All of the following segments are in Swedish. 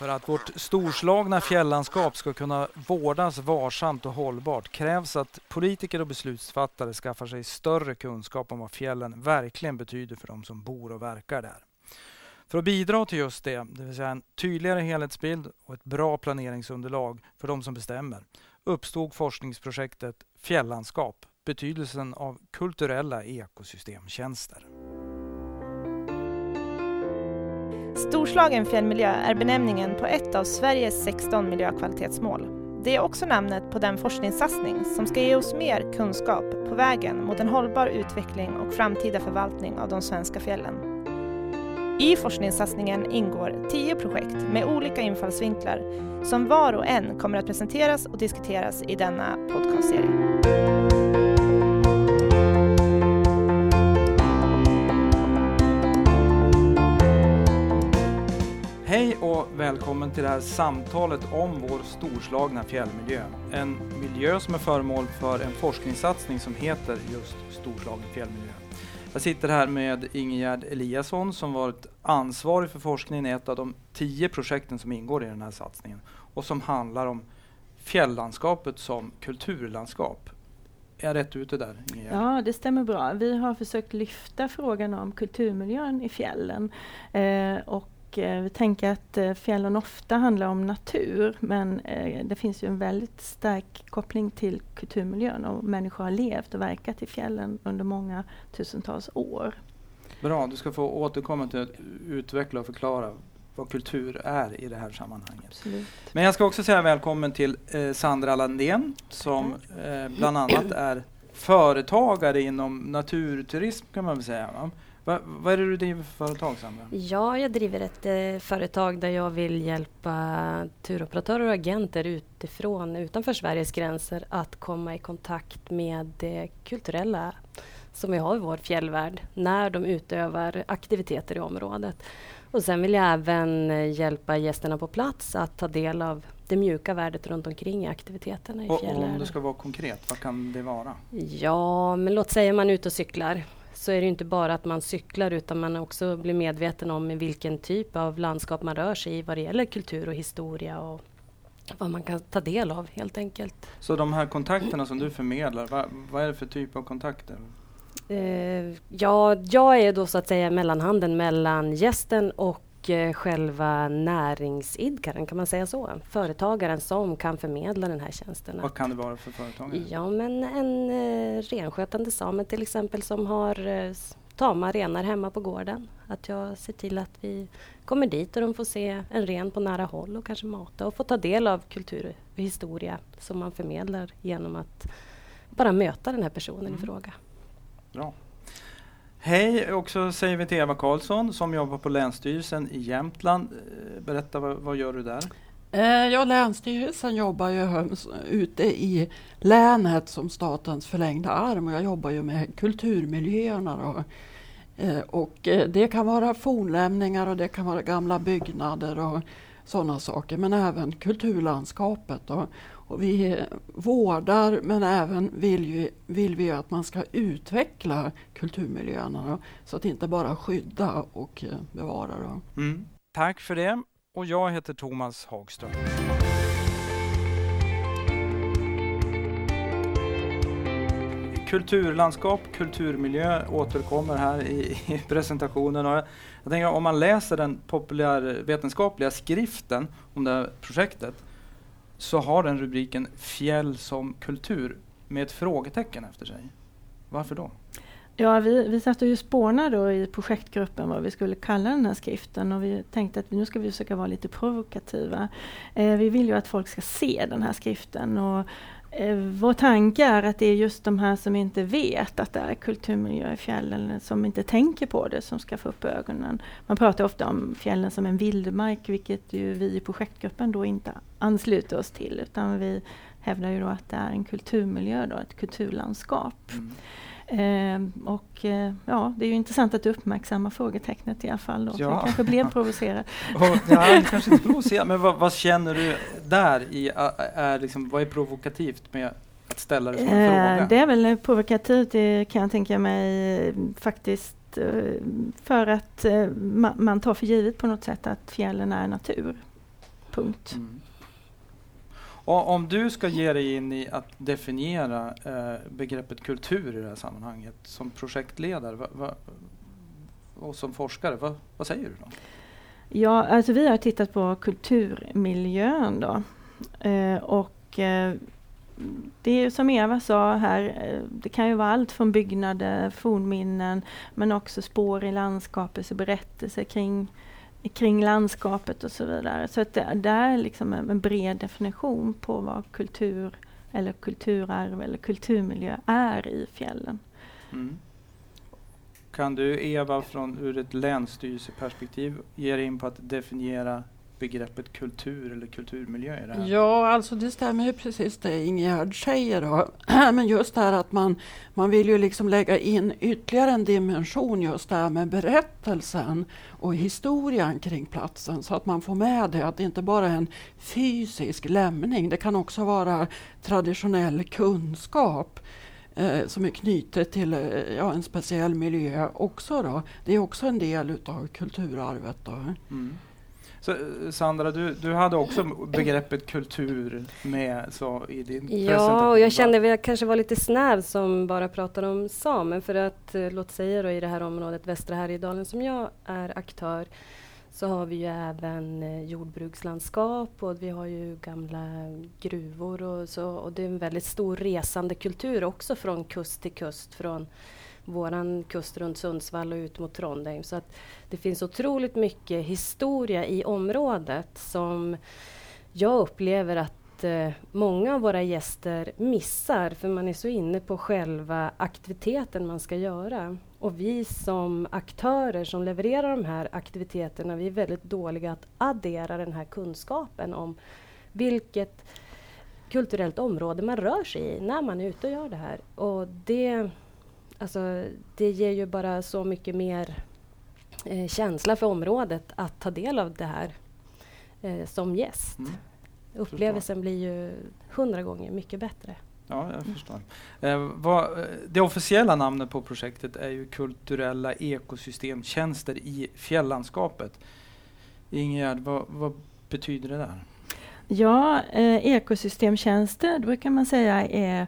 För att vårt storslagna fjällandskap ska kunna vårdas varsamt och hållbart krävs att politiker och beslutsfattare skaffar sig större kunskap om vad fjällen verkligen betyder för de som bor och verkar där. För att bidra till just det, det vill säga en tydligare helhetsbild och ett bra planeringsunderlag för de som bestämmer, uppstod forskningsprojektet Fjällandskap, betydelsen av kulturella ekosystemtjänster. Storslagen fjällmiljö är benämningen på ett av Sveriges 16 miljökvalitetsmål. Det är också namnet på den forskningssatsning som ska ge oss mer kunskap på vägen mot en hållbar utveckling och framtida förvaltning av de svenska fjällen. I forskningssatsningen ingår tio projekt med olika infallsvinklar som var och en kommer att presenteras och diskuteras i denna podcastserie. Hej och välkommen till det här samtalet om vår storslagna fjällmiljö. En miljö som är föremål för en forskningssatsning som heter just Storslagen fjällmiljö. Jag sitter här med Ingegerd Eliasson som varit ansvarig för forskningen i ett av de tio projekten som ingår i den här satsningen och som handlar om fjälllandskapet som kulturlandskap. Är jag rätt ute där? Ingegärd? Ja, det stämmer bra. Vi har försökt lyfta frågan om kulturmiljön i fjällen eh, och Eh, vi tänker att eh, fjällen ofta handlar om natur men eh, det finns ju en väldigt stark koppling till kulturmiljön och människor har levt och verkat i fjällen under många tusentals år. Bra, du ska få återkomma till att utveckla och förklara vad kultur är i det här sammanhanget. Absolut. Men jag ska också säga välkommen till eh, Sandra Landén som eh, bland annat är företagare inom naturturism kan man väl säga. Va? Va, vad är det du driver för företag, Sandra? Ja, jag driver ett eh, företag där jag vill hjälpa turoperatörer och agenter utifrån, utanför Sveriges gränser, att komma i kontakt med det kulturella som vi har i vår fjällvärld när de utövar aktiviteter i området. Och sen vill jag även eh, hjälpa gästerna på plats att ta del av det mjuka värdet runt omkring i aktiviteterna i. Och om du ska vara konkret, vad kan det vara? Ja, men låt säga man är ute och cyklar så är det inte bara att man cyklar utan man också blir medveten om vilken typ av landskap man rör sig i vad det gäller kultur och historia och vad man kan ta del av helt enkelt. Så de här kontakterna som du förmedlar, vad, vad är det för typ av kontakter? Eh, ja, jag är då så att säga mellanhanden mellan gästen och själva näringsidkaren, kan man säga så? Företagaren som kan förmedla den här tjänsten. Vad kan det vara för företagare? Ja, men en eh, renskötande same till exempel som har eh, tama renar hemma på gården. Att jag ser till att vi kommer dit och de får se en ren på nära håll och kanske mata och få ta del av kultur och historia som man förmedlar genom att bara möta den här personen mm. i fråga. Bra. Hej, också säger vi till Eva Karlsson som jobbar på Länsstyrelsen i Jämtland. Eh, berätta, vad, vad gör du där? Eh, ja, Länsstyrelsen jobbar ju ute i länet som statens förlängda arm och jag jobbar ju med kulturmiljöerna. Då. Eh, och det kan vara fornlämningar och det kan vara gamla byggnader och sådana saker men även kulturlandskapet. Då. Och vi vårdar men även vill, ju, vill vi att man ska utveckla kulturmiljöerna så att inte bara skydda och eh, bevara dem. Mm. Tack för det. Och jag heter Thomas Hagström. Kulturlandskap, kulturmiljö återkommer här i, i presentationen. Och jag, jag tänker om man läser den populärvetenskapliga skriften om det här projektet så har den rubriken Fjäll som kultur med ett frågetecken efter sig. Varför då? Ja, vi, vi satt och spånade i projektgruppen vad vi skulle kalla den här skriften och vi tänkte att nu ska vi försöka vara lite provokativa. Eh, vi vill ju att folk ska se den här skriften och Eh, vår tanke är att det är just de här som inte vet att det är kulturmiljö i fjällen, som inte tänker på det, som ska få upp ögonen. Man pratar ofta om fjällen som en vildmark, vilket ju vi i projektgruppen då inte ansluter oss till, utan vi hävdar ju då att det är en kulturmiljö, då, ett kulturlandskap. Mm. Eh, och eh, ja, det är ju intressant att du uppmärksammar frågetecknet i alla fall. Då. Ja. Jag kanske blev provocerad. ja, kanske inte provocerad, men vad, vad, känner du där? I, är liksom, vad är provokativt med att ställa det som en eh, fråga? Det är väl provokativt, det kan jag tänka mig faktiskt eh, för att man tar för givet på något sätt att fjällen är natur. punkt. Mm. Och om du ska ge dig in i att definiera eh, begreppet kultur i det här sammanhanget som projektledare va, va, och som forskare, va, vad säger du då? Ja, alltså vi har tittat på kulturmiljön då. Eh, och eh, det är som Eva sa här, eh, det kan ju vara allt från byggnader, fornminnen men också spår i landskapet, berättelser kring, kring landskapet och så vidare. Så att det, det är liksom en, en bred definition på vad kultur eller kulturarv eller kulturmiljö är i fjällen. Mm. Kan du Eva från ur ett länsstyrelseperspektiv ge dig in på att definiera begreppet kultur eller kulturmiljö i det här? Ja, alltså det stämmer ju precis det Ingegärd säger. Då. Men just det här att man, man vill ju liksom lägga in ytterligare en dimension just det här med berättelsen och historien kring platsen så att man får med det att det inte bara är en fysisk lämning. Det kan också vara traditionell kunskap eh, som är knutet till eh, ja, en speciell miljö också. Då. Det är också en del utav kulturarvet. Då. Mm. Så, Sandra, du, du hade också begreppet kultur med så, i din. Ja, och jag kände att jag kanske var lite snäv som bara pratade om samen. För att, eh, låt säga då, i det här området, Västra Härjedalen, som jag är aktör, så har vi ju även eh, jordbrukslandskap och vi har ju gamla gruvor och så. Och det är en väldigt stor resande kultur också från kust till kust. Från våran kust runt Sundsvall och ut mot Trondheim. Så att det finns otroligt mycket historia i området som jag upplever att eh, många av våra gäster missar för man är så inne på själva aktiviteten man ska göra. Och vi som aktörer som levererar de här aktiviteterna, vi är väldigt dåliga att addera den här kunskapen om vilket kulturellt område man rör sig i när man är ute och gör det här. Och det, alltså, det ger ju bara så mycket mer eh, känsla för området att ta del av det här eh, som gäst. Mm. Upplevelsen blir ju hundra gånger mycket bättre. Ja, jag förstår. Eh, vad, eh, det officiella namnet på projektet är ju Kulturella ekosystemtjänster i fjällandskapet. Ingegärd, vad, vad betyder det där? Ja, eh, ekosystemtjänster brukar man säga är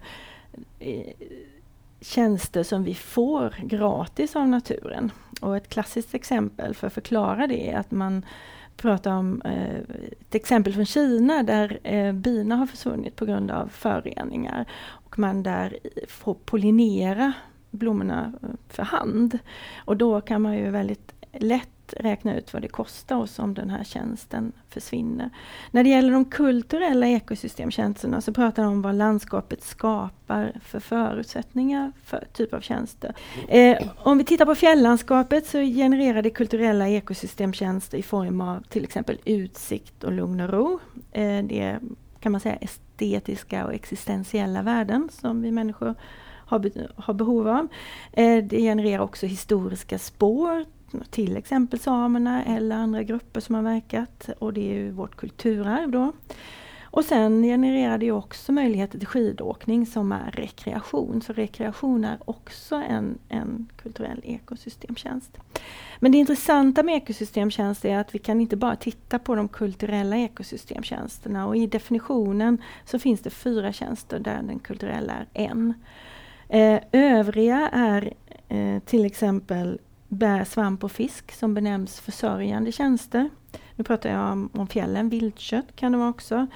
eh, tjänster som vi får gratis av naturen. Och ett klassiskt exempel för att förklara det är att man pratar om eh, ett exempel från Kina där eh, bina har försvunnit på grund av föroreningar. Och man där får pollinera blommorna eh, för hand. Och då kan man ju väldigt lätt räkna ut vad det kostar oss om den här tjänsten försvinner. När det gäller de kulturella ekosystemtjänsterna så pratar de om vad landskapet skapar för förutsättningar för typ av tjänster. Eh, om vi tittar på fjällandskapet så genererar det kulturella ekosystemtjänster i form av till exempel utsikt och lugn och ro. Eh, det kan man säga estetiska och existentiella värden som vi människor har, har behov av. Eh, det genererar också historiska spår till exempel samerna eller andra grupper som har verkat och det är ju vårt kulturarv då. Och sen genererar det också möjligheter till skidåkning som är rekreation. Så rekreation är också en, en kulturell ekosystemtjänst. Men det intressanta med ekosystemtjänst är att vi kan inte bara titta på de kulturella ekosystemtjänsterna och i definitionen så finns det fyra tjänster där den kulturella är en. Eh, övriga är eh, till exempel bär, svamp och fisk som benämns försörjande tjänster. Nu pratar jag om, om fjällen, viltkött kan det vara också.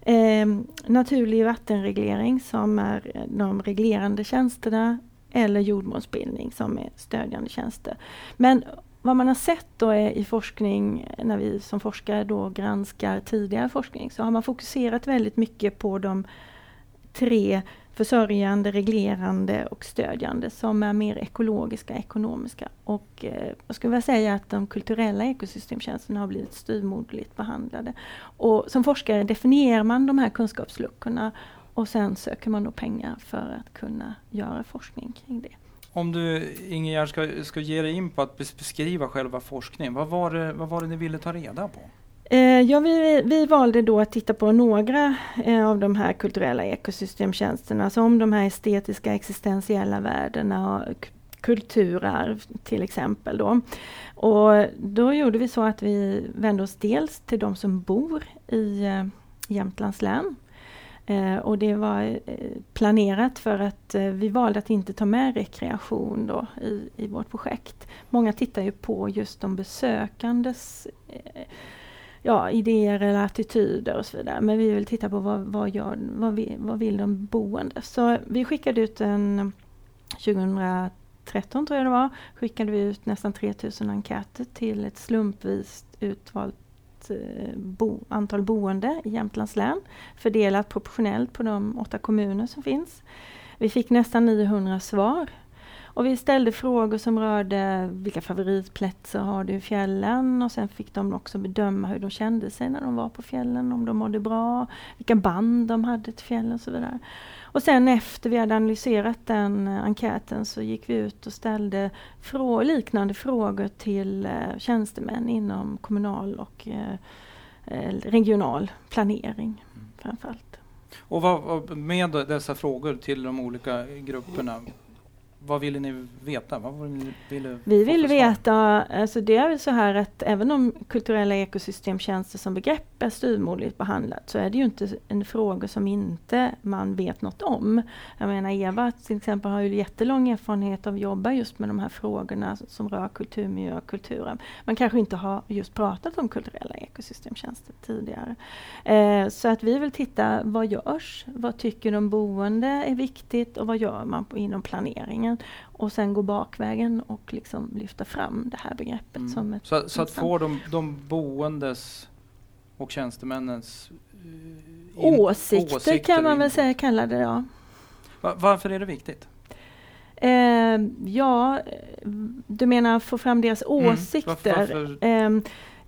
Eh, naturlig vattenreglering som är de reglerande tjänsterna eller jordmånsbildning som är stödjande tjänster. Men vad man har sett då är i forskning, när vi som forskare då granskar tidigare forskning, så har man fokuserat väldigt mycket på de tre försörjande, reglerande och stödjande som är mer ekologiska, ekonomiska. Och eh, jag skulle vilja säga att de kulturella ekosystemtjänsterna har blivit styvmoderligt behandlade. Och som forskare definierar man de här kunskapsluckorna och sen söker man då pengar för att kunna göra forskning kring det. Om du Ingegerd ska, ska ge dig in på att beskriva själva forskningen, vad var det, vad var det ni ville ta reda på? Eh, ja, vi, vi valde då att titta på några eh, av de här kulturella ekosystemtjänsterna, som de här estetiska existentiella värdena och kulturarv till exempel. Då. Och då gjorde vi så att vi vände oss dels till de som bor i eh, Jämtlands län. Och det var planerat för att vi valde att inte ta med rekreation då i, i vårt projekt. Många tittar ju på just de besökandes ja, idéer eller attityder och så vidare. Men vi vill titta på vad, vad, gör, vad, vi, vad vill de boende. Så vi skickade ut en 2013 tror jag det var, skickade vi ut nästan 3000 enkäter till ett slumpvis utvalt eh, bo, antal boende i Jämtlands län. Fördelat proportionellt på de åtta kommuner som finns. Vi fick nästan 900 svar och vi ställde frågor som rörde vilka favoritplatser har du i fjällen och sen fick de också bedöma hur de kände sig när de var på fjällen, om de mådde bra, vilka band de hade till fjällen och så vidare. Och sen efter vi hade analyserat den enkäten så gick vi ut och ställde frå liknande frågor till eh, tjänstemän inom kommunal och eh, eh regional planering mm. framförallt. Och vad, med dessa frågor till de olika grupperna, vad ville ni veta? Vad ville, ville vi vill veta, alltså det är väl så här att även om kulturella ekosystemtjänster som begrepp är styvmoderligt behandlat så är det ju inte en fråga som inte man vet något om. Jag menar Eva till exempel har ju jättelång erfarenhet av att jobba just med de här frågorna som rör kulturmiljö och kulturen. Man kanske inte har just pratat om kulturella ekosystemtjänster tidigare. Eh, så att vi vill titta, vad görs? Vad tycker de boende är viktigt och vad gör man på, inom planeringen? Utbildningen och sen gå bakvägen och liksom lyfta fram det här begreppet. Mm. Som ett så, så att få de, de boendes och tjänstemännens uh, åsikter, åsikter, kan man väl säga kalla det. Ja. Va, varför är det viktigt? Eh, ja, du menar få fram deras mm. åsikter. Varför, varför? Eh,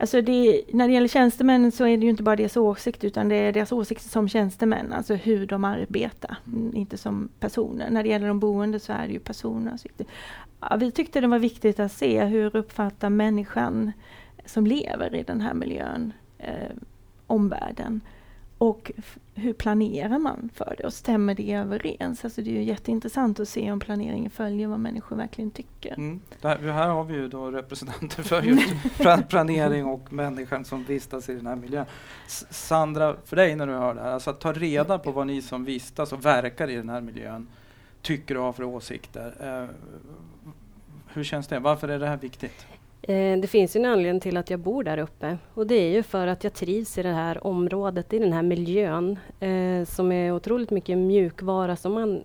Alltså det, när det gäller tjänstemännen så är det ju inte bara deras åsikt utan det är deras åsikter som tjänstemän, alltså hur de arbetar, mm. inte som personer. När det gäller de boende så är det ju personer. Ja, vi tyckte det var viktigt att se hur uppfattar människan som lever i den här miljön eh, omvärlden och hur planerar man för det och stämmer det överens? Alltså det är ju jätteintressant att se om planeringen följer vad människor verkligen tycker. Mm. Här, här, har vi ju då representanter för just planering och människan som vistas i den här miljön. S Sandra, för dig när du hör det här, alltså att ta reda på vad ni som vistas och verkar i den här miljön tycker och har för åsikter. Eh, hur känns det? Varför är det här viktigt? Eh, det finns en anledning till att jag bor där uppe och det är ju för att jag trivs i det här området, i den här miljön eh, som är otroligt mycket mjukvara som man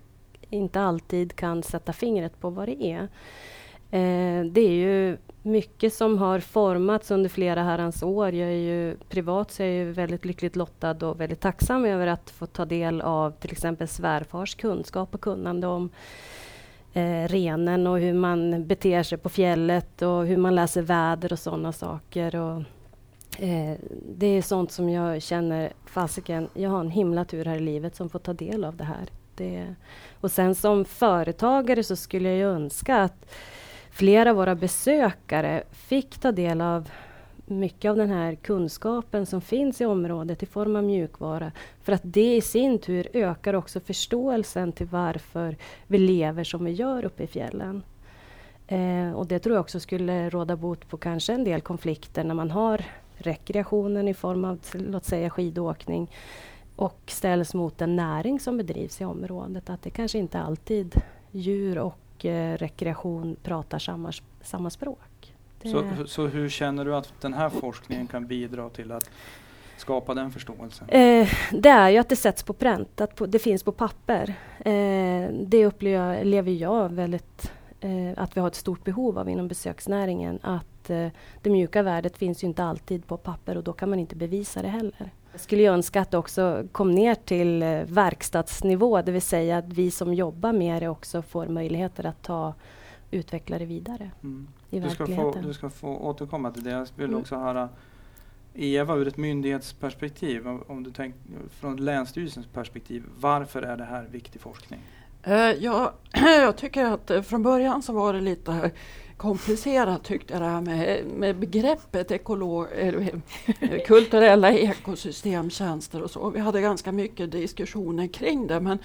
inte alltid kan sätta fingret på vad det är. Eh, det är ju mycket som har formats under flera herrans år. Jag är ju privat så är jag väldigt lyckligt lottad och väldigt tacksam över att få ta del av till exempel svärfars kunskap och kunnande om eh, renen och hur man beter sig på fjället och hur man läser väder och sådana saker. Och, eh, det är sånt som jag känner, fasiken, jag har en himla tur här i livet som får ta del av det här. Det, och sen som företagare så skulle jag önska att flera av våra besökare fick ta del av mycket av den här kunskapen som finns i området i form av mjukvara. För att det i sin tur ökar också förståelsen till varför vi lever som vi gör uppe i fjällen. Eh, och det tror jag också skulle råda bot på kanske en del konflikter när man har rekreationen i form av låt säga skidåkning och ställs mot den näring som bedrivs i området. Att det kanske inte alltid djur och eh, rekreation pratar samma, samma språk. Så, så hur känner du att den här forskningen kan bidra till att skapa den förståelsen? Eh, det är ju att det sätts på pränt, att på, det finns på papper. Eh, det upplever jag väldigt eh, att vi har ett stort behov av inom besöksnäringen. Att eh, det mjuka värdet finns ju inte alltid på papper och då kan man inte bevisa det heller. Jag skulle önska att det också kom ner till eh, verkstadsnivå, det vill säga att vi som jobbar med det också får möjligheter att ta utveckla det vidare. Mm i du ska Få, du ska få återkomma till det. Jag vill mm. också höra Eva ur ett myndighetsperspektiv, om du tänker från Länsstyrelsens perspektiv. Varför är det här viktig forskning? Uh, ja, jag tycker att uh, från början så var det lite komplicerat tyckte jag det här med, med begreppet ekolog, kulturella ekosystemtjänster och så. Vi hade ganska mycket diskussioner kring det men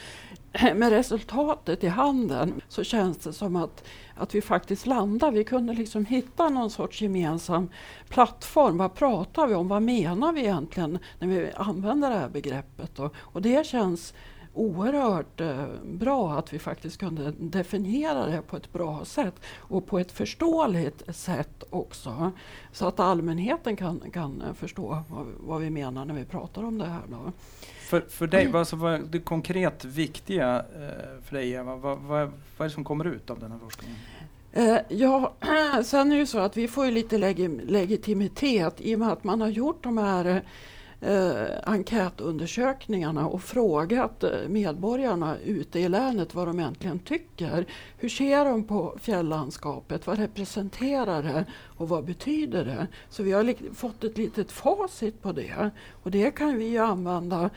med resultatet i handen så känns det som att, att vi faktiskt landar. Vi kunde liksom hitta någon sorts gemensam plattform. Vad pratar vi om? Vad menar vi egentligen när vi använder det här begreppet? Och, och det känns oerhört eh, bra att vi faktiskt kunde definiera det på ett bra sätt och på ett förståeligt sätt också. Så att allmänheten kan, kan förstå vad, vad vi menar när vi pratar om det här. Då. För, för dig, vad, alltså, vad är det konkret viktiga eh, för dig Eva? Vad, vad, vad är det som kommer ut av den här forskningen? Eh, ja, sen är det ju så att vi får ju lite leg legitimitet i och med att man har gjort de här eh, enkätundersökningarna och frågat eh, medborgarna ute i länet vad de egentligen tycker. Hur ser de på fjälllandskapet? Vad representerar det och vad betyder det? Så vi har fått ett litet facit på det och det kan vi använda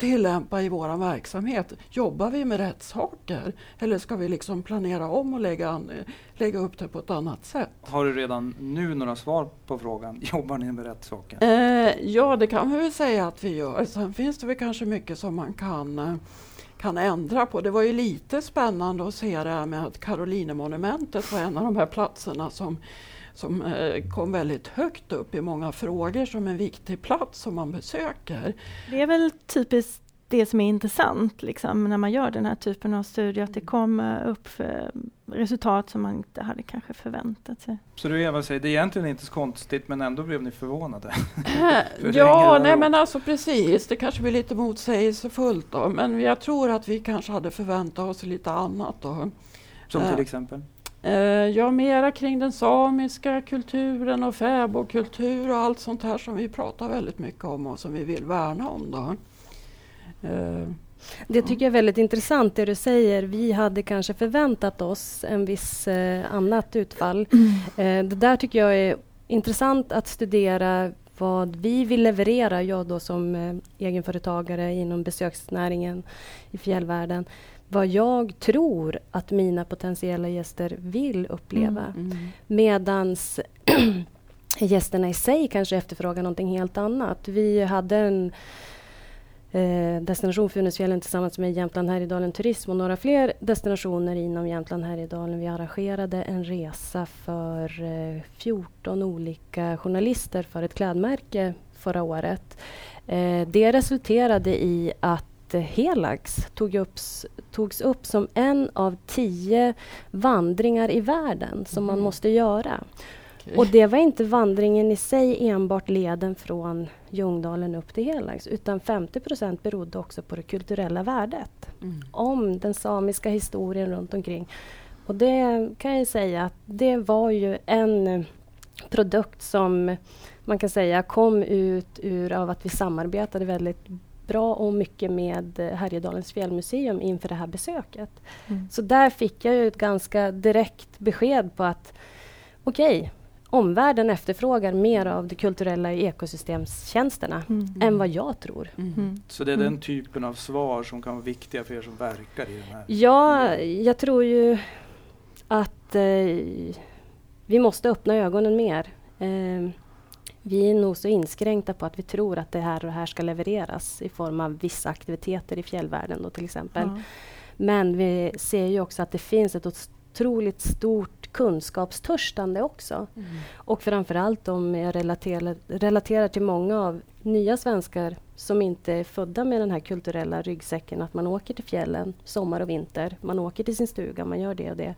tillämpa i vår verksamhet? Jobbar vi med rätt saker? Eller ska vi liksom planera om och lägga, an, lägga upp det på ett annat sätt? Har du redan nu några svar på frågan? Jobbar ni med rätt saker? Eh, ja, det kan vi väl säga att vi gör. Sen finns det väl kanske mycket som man kan eh, kan ändra på. Det var ju lite spännande att se det här med att Karolinemonumentet var en av de här platserna som som eh, kom väldigt högt upp i många frågor som en viktig plats som man besöker. Det är väl typiskt det som är intressant liksom, när man gör den här typen av studier, att det kommer upp resultat som man inte hade kanske förväntat sig. Så du Eva säger, det är egentligen inte så konstigt men ändå blev ni förvånade? ja, nej men alltså precis, det kanske blir lite motsägelsefullt då, men jag tror att vi kanske hade förväntat oss lite annat då. Som till exempel? Eh, ja, mera kring den samiska kulturen och fäbodkultur och allt sånt här som vi pratar väldigt mycket om och som vi vill värna om. Då. Eh, det tycker jag är väldigt intressant det du säger. Vi hade kanske förväntat oss en viss eh, annat utfall. Mm. Eh, det där tycker jag är intressant att studera vad vi vill leverera, jag då som eh, egenföretagare inom besöksnäringen i fjällvärlden vad jag tror att mina potentiella gäster vill uppleva. Mm, mm. Medans gästerna i sig kanske efterfrågar någonting helt annat. Vi hade en eh, destination Funäsfjällen tillsammans med Jämtland Härjedalen Turism och några fler destinationer inom Jämtland Härjedalen. Vi arrangerade en resa för eh, 14 olika journalister för ett klädmärke förra året. Eh, det resulterade i att Helax tog upp, togs upp som en av tio vandringar i världen som mm. man måste göra. Okay. Och det var inte vandringen i sig enbart leden från Ljungdalen upp till Helax utan 50 procent berodde också på det kulturella värdet. Mm. Om den samiska historien runt omkring. Och det kan jag säga att det var ju en produkt som man kan säga kom ut ur av att vi samarbetade väldigt bra och mycket med Härjedalens fjällmuseum inför det här besöket. Mm. Så där fick jag ju ett ganska direkt besked på att okej, okay, omvärlden efterfrågar mer av de kulturella ekosystemstjänsterna mm. än vad jag tror. Mm. mm. Så det är den mm. typen av svar som kan vara viktiga för er som verkar i den här? Ja, jag tror ju att eh, vi måste öppna ögonen mer. Eh, vi är nog så inskränkta på att vi tror att det här och det här ska levereras i form av vissa aktiviteter i fjällvärlden då till exempel. Ja. Men vi ser ju också att det finns ett otroligt stort kunskapstörstande också. Mm. Och framförallt om jag relaterar, relaterar till många av nya svenskar som inte är födda med den här kulturella ryggsäcken att man åker till fjällen sommar och vinter. Man åker till sin stuga, man gör det och det.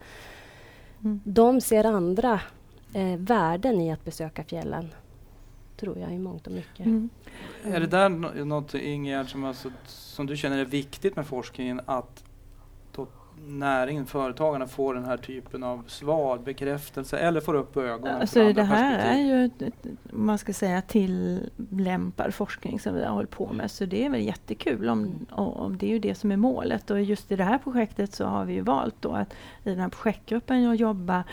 Mm. De ser andra eh, värden i att besöka fjällen tror jag i mångt och mycket. Mm. Är det där något Ingegerd som, alltså, som du känner är viktigt med forskningen att näringen, företagarna får den här typen av svar, bekräftelse eller får upp ögonen alltså för Det här perspektiv. är ju, man ska säga, tillämpad forskning som vi har hållit på med. Så det är väl jättekul om, om det är ju det som är målet. Och just i det här projektet så har vi ju valt då att i den här projektgruppen jobba Eh,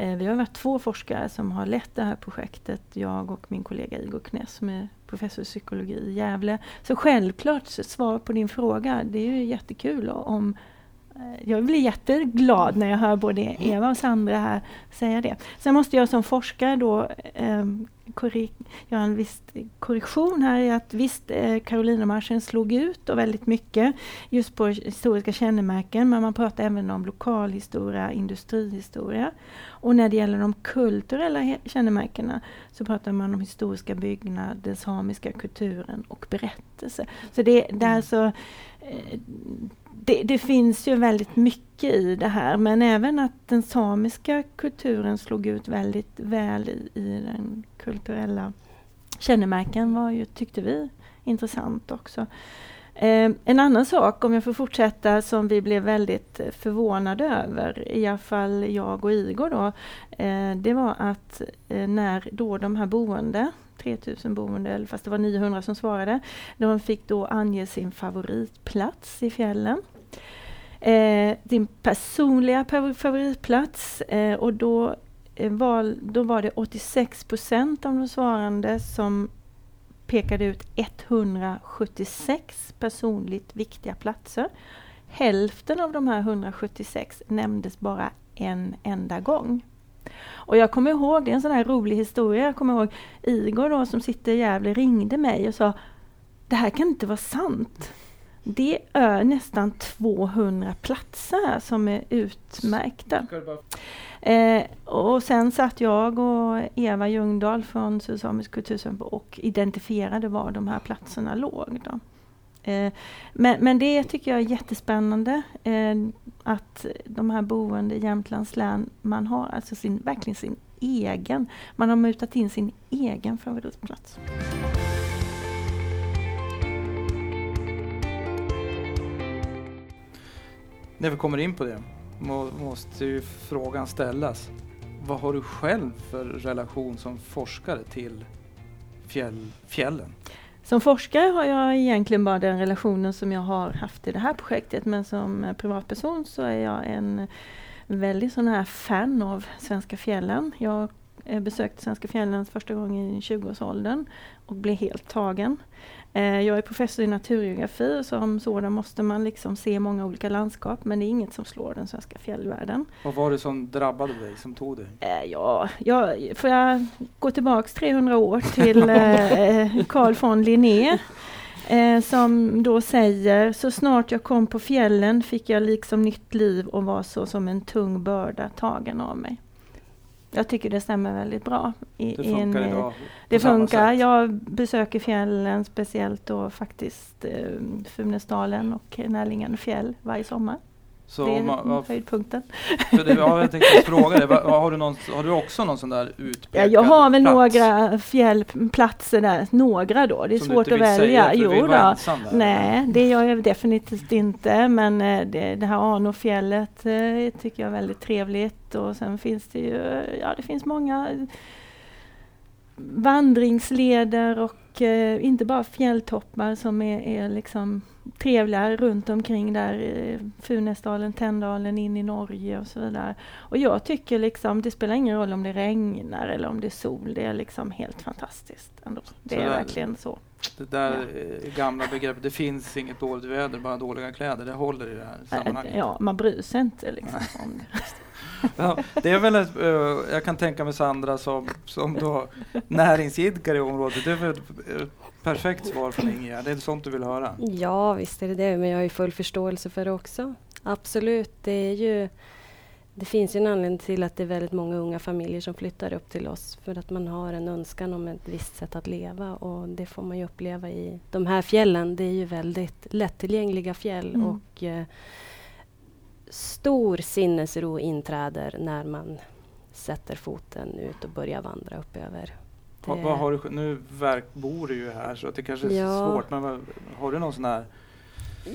Eh, vi har varit två forskare som har lett det här projektet. Jag och min kollega Igor Kness som är professor i psykologi i Gävle. Så självklart, svar på din fråga, det är ju jättekul om eh, jag blir jätteglad när jag hör både Eva och Sandra här säga det. Sen måste jag som forskare då eh, göra en viss korrektion här att visst, eh, Karolinamarschen slog ut och väldigt mycket just på historiska kännemärken, men man pratar även om lokalhistoria, industrihistoria. Och när det gäller de kulturella kännemärkena så pratar man om historiska byggnader, den samiska kulturen och berättelser. Så det, det är mm. alltså eh, det, det, finns ju väldigt mycket i det här men även att den samiska kulturen slog ut väldigt väl i, i den kulturella kännemärken var ju, tyckte vi, intressant också. Eh, en annan sak, om jag får fortsätta, som vi blev väldigt förvånade över, i alla fall jag och Igor då, eh, det var att eh, när då de här boende 3000 boende, fast det var 900 som svarade. De fick då ange sin favoritplats i fjällen. Eh, din personliga favoritplats eh, och då, eh, val, då var det 86 procent av de svarande som pekade ut 176 personligt viktiga platser. Hälften av de här 176 nämndes bara en enda gång. Och jag kommer ihåg, det är en sån här rolig historia, jag kommer ihåg Igor då som sitter i Gävle ringde mig och sa Det här kan inte vara sant. Det är nästan 200 platser som är utmärkta. Eh, och sen satt jag och Eva Ljungdahl från Sydsamisk kulturcentrum och identifierade var de här platserna låg. Då. Eh, men, men det tycker jag är jättespännande eh, att de här boende i Jämtlands län, man har alltså sin, verkligen sin egen, man har mutat in sin egen favoritplats. När vi kommer in på det måste ju frågan ställas. Vad har du själv för relation som forskare till fjäll, fjällen? Som forskare har jag egentligen bara den relationen som jag har haft i det här projektet men som privatperson så är jag en väldigt sån här fan av svenska fjällen. Jag besökte svenska fjällen första gången i 20-årsåldern och blev helt tagen. Eh, jag är professor i naturgeografi och som sådan måste man liksom se många olika landskap men det är inget som slår den svenska fjällvärlden. Vad var det som drabbade dig, som tog dig? Eh, ja, ja, får jag gå tillbaks 300 år till eh, Carl von Linné som då säger, så snart jag kom på fjällen fick jag liksom nytt liv och var så som en tung börda tagen av mig. Jag tycker det stämmer väldigt bra. I, det funkar en, idag? Det funkar. Jag besöker fjällen, speciellt då faktiskt eh, Funäsdalen och Närlingen fjäll varje sommar. Så det är man, höjdpunkten. För det, ja, jag tänkte fråga dig, har, du någon, har du också någon sån där utpekad ja, Jag har väl plats? några fjällplatser där, några då. Det är Som svårt att välja. Säga, jo, då. Nej, det gör jag definitivt inte. Men eh, det, det här Arnofjället eh, tycker jag är väldigt trevligt. Och sen finns det ju, ja det finns många vandringsleder och eh, inte bara fjälltoppar som är, är liksom trevliga runt omkring där, Funäsdalen, Tänndalen, in i Norge och så vidare. Och jag tycker liksom, det spelar ingen roll om det regnar eller om det är sol, det är liksom helt fantastiskt ändå. Det så är där, verkligen så. Det där ja. gamla begreppet, det finns inget dåligt väder, bara dåliga kläder, det håller i det här sammanhanget. Ja, man bryr sig inte liksom om det. Ja, det är väl ett, jag kan tänka mig Sandra som, som då näringsidkare i området. Det är väl ett perfekt svar från Ingegerd. Det är sånt du vill höra? Ja, visst är det det. Men jag har ju full förståelse för det också. Absolut. Det är ju det finns ju en anledning till att det är väldigt många unga familjer som flyttar upp till oss för att man har en önskan om ett visst sätt att leva och det får man ju uppleva i de här fjällen. Det är ju väldigt lättillgängliga fjäll mm. och eh, stor sinnesro inträder när man sätter foten ut och börjar vandra upp över. Ha, vad har du, nu verk, bor du ju här så det kanske är ja. svårt men har du någon sån här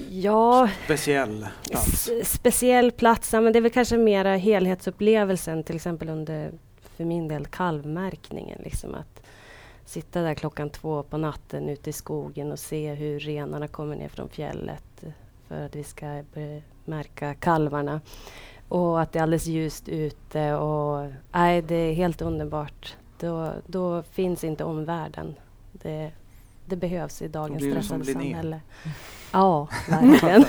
Ja, speciell plats? Speciell plats, ja, men det är väl kanske mera helhetsupplevelsen till exempel under, för min del, kalvmärkningen. Liksom att sitta där klockan två på natten ute i skogen och se hur renarna kommer ner från fjället för att vi ska märka kalvarna. Och att det är alldeles ljust ute. Och, nej, det är helt underbart. Då, då finns inte omvärlden. Det, det behövs i dagens stressade samhälle. Ja, verkligen.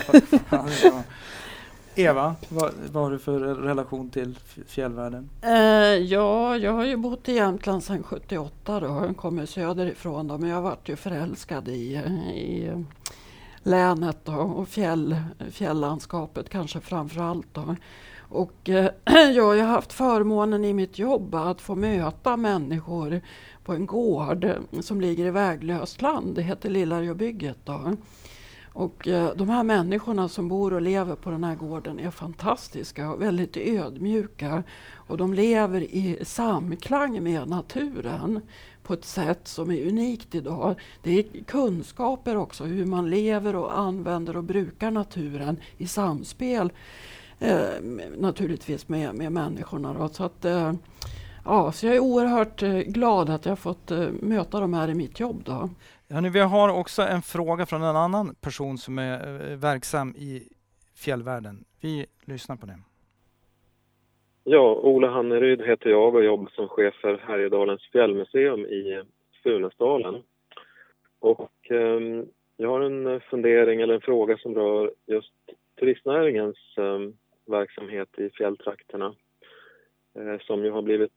Eva, vad, vad har du för relation till fjällvärlden? Eh, ja, jag har ju bott i Jämtland sedan 78 då. Jag kommer söderifrån då, men jag vart ju förälskad i, i länet då, och fjäll, fjälllandskapet kanske framför allt. Då. Och eh, jag har haft förmånen i mitt jobb att få möta människor på en gård eh, som ligger i väglöst land. Det heter Lillarjöbygget. Då. Och eh, de här människorna som bor och lever på den här gården är fantastiska och väldigt ödmjuka. Och de lever i samklang med naturen på ett sätt som är unikt idag. Det är kunskaper också hur man lever och använder och brukar naturen i samspel naturligtvis med, med människorna. Då. Så, att, eh, ja, så jag är oerhört eh, glad att jag fått eh, möta dem här i mitt jobb. Då. Hörrni, vi har också en fråga från en annan person som är eh, verksam i fjällvärlden. Vi lyssnar på det. Ja, Ola Hanneryd heter jag och jobbar som chef för Härjedalens fjällmuseum i Funäsdalen. Och eh, jag har en fundering eller en fråga som rör just turistnäringens eh, verksamhet i fjälltrakterna eh, som ju har blivit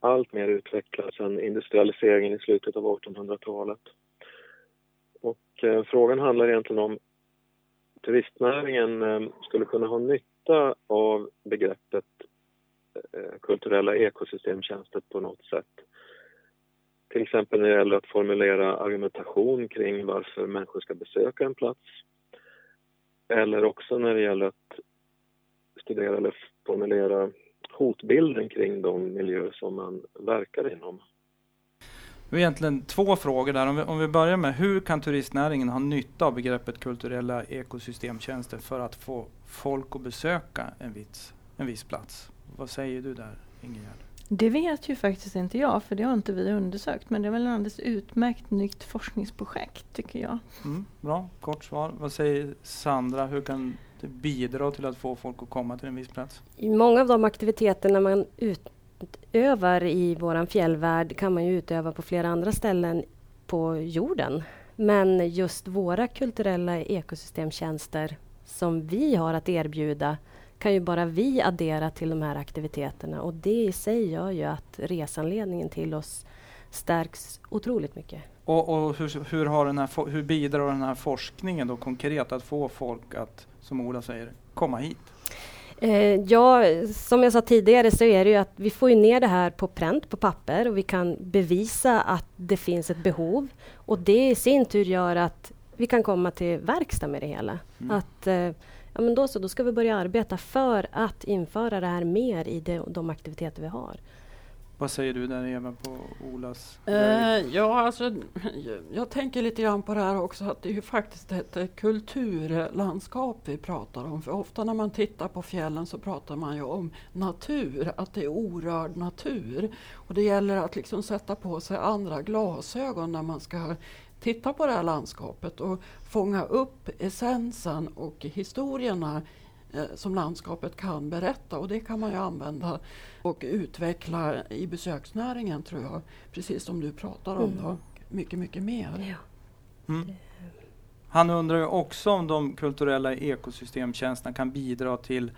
allt mer utvecklad sedan industrialiseringen i slutet av 1800-talet. Och eh, frågan handlar egentligen om turistnäringen eh, skulle kunna ha nytta av begreppet eh, kulturella ekosystemtjänster på något sätt. Till exempel när det gäller att formulera argumentation kring varför människor ska besöka en plats. Eller också när det gäller att studera eller formulera hotbilden kring de miljöer som man verkar inom. Det är egentligen två frågor där. Om vi, om vi börjar med hur kan turistnäringen ha nytta av begreppet kulturella ekosystemtjänster för att få folk att besöka en viss, en viss plats? Vad säger du där, Ingegerd? Det vet ju faktiskt inte jag, för det har inte vi undersökt. Men det är väl ett alldeles utmärkt nytt forskningsprojekt, tycker jag. Mm, bra, kort svar. Vad säger Sandra? Hur kan det bidra till att få folk att komma till en viss plats? I många av de aktiviteterna man utövar i vår fjällvärld kan man ju utöva på flera andra ställen på jorden. Men just våra kulturella ekosystemtjänster som vi har att erbjuda kan ju bara vi addera till de här aktiviteterna och det i sig gör ju att resanledningen till oss stärks otroligt mycket. Och, och hur, hur, har den här, hur bidrar den här forskningen då konkret att få folk att, som Ola säger, komma hit? Eh, ja, som jag sa tidigare så är det ju att vi får ner det här på pränt, på papper och vi kan bevisa att det finns ett behov. Och det i sin tur gör att vi kan komma till verkstad med det hela. Mm. Att eh, ja, men då, så, då ska vi börja arbeta för att införa det här mer i de, de aktiviteter vi har. Vad säger du där Eva på Olas uh, Ja, alltså, jag, jag, tänker lite grann på det här också att det är ju faktiskt ett eh, kulturlandskap vi pratar om. För ofta när man tittar på fjällen så pratar man ju om natur, att det är orörd natur. Och det gäller att liksom sätta på sig andra glasögon när man ska titta på det här landskapet och fånga upp essensen och historierna eh, som landskapet kan berätta och det kan man ju använda och utveckla i besöksnäringen tror jag. Precis som du pratar om mm. då. Mycket, mycket mer. Ja. Mm. Han undrar ju också om de kulturella ekosystemtjänsterna kan bidra till,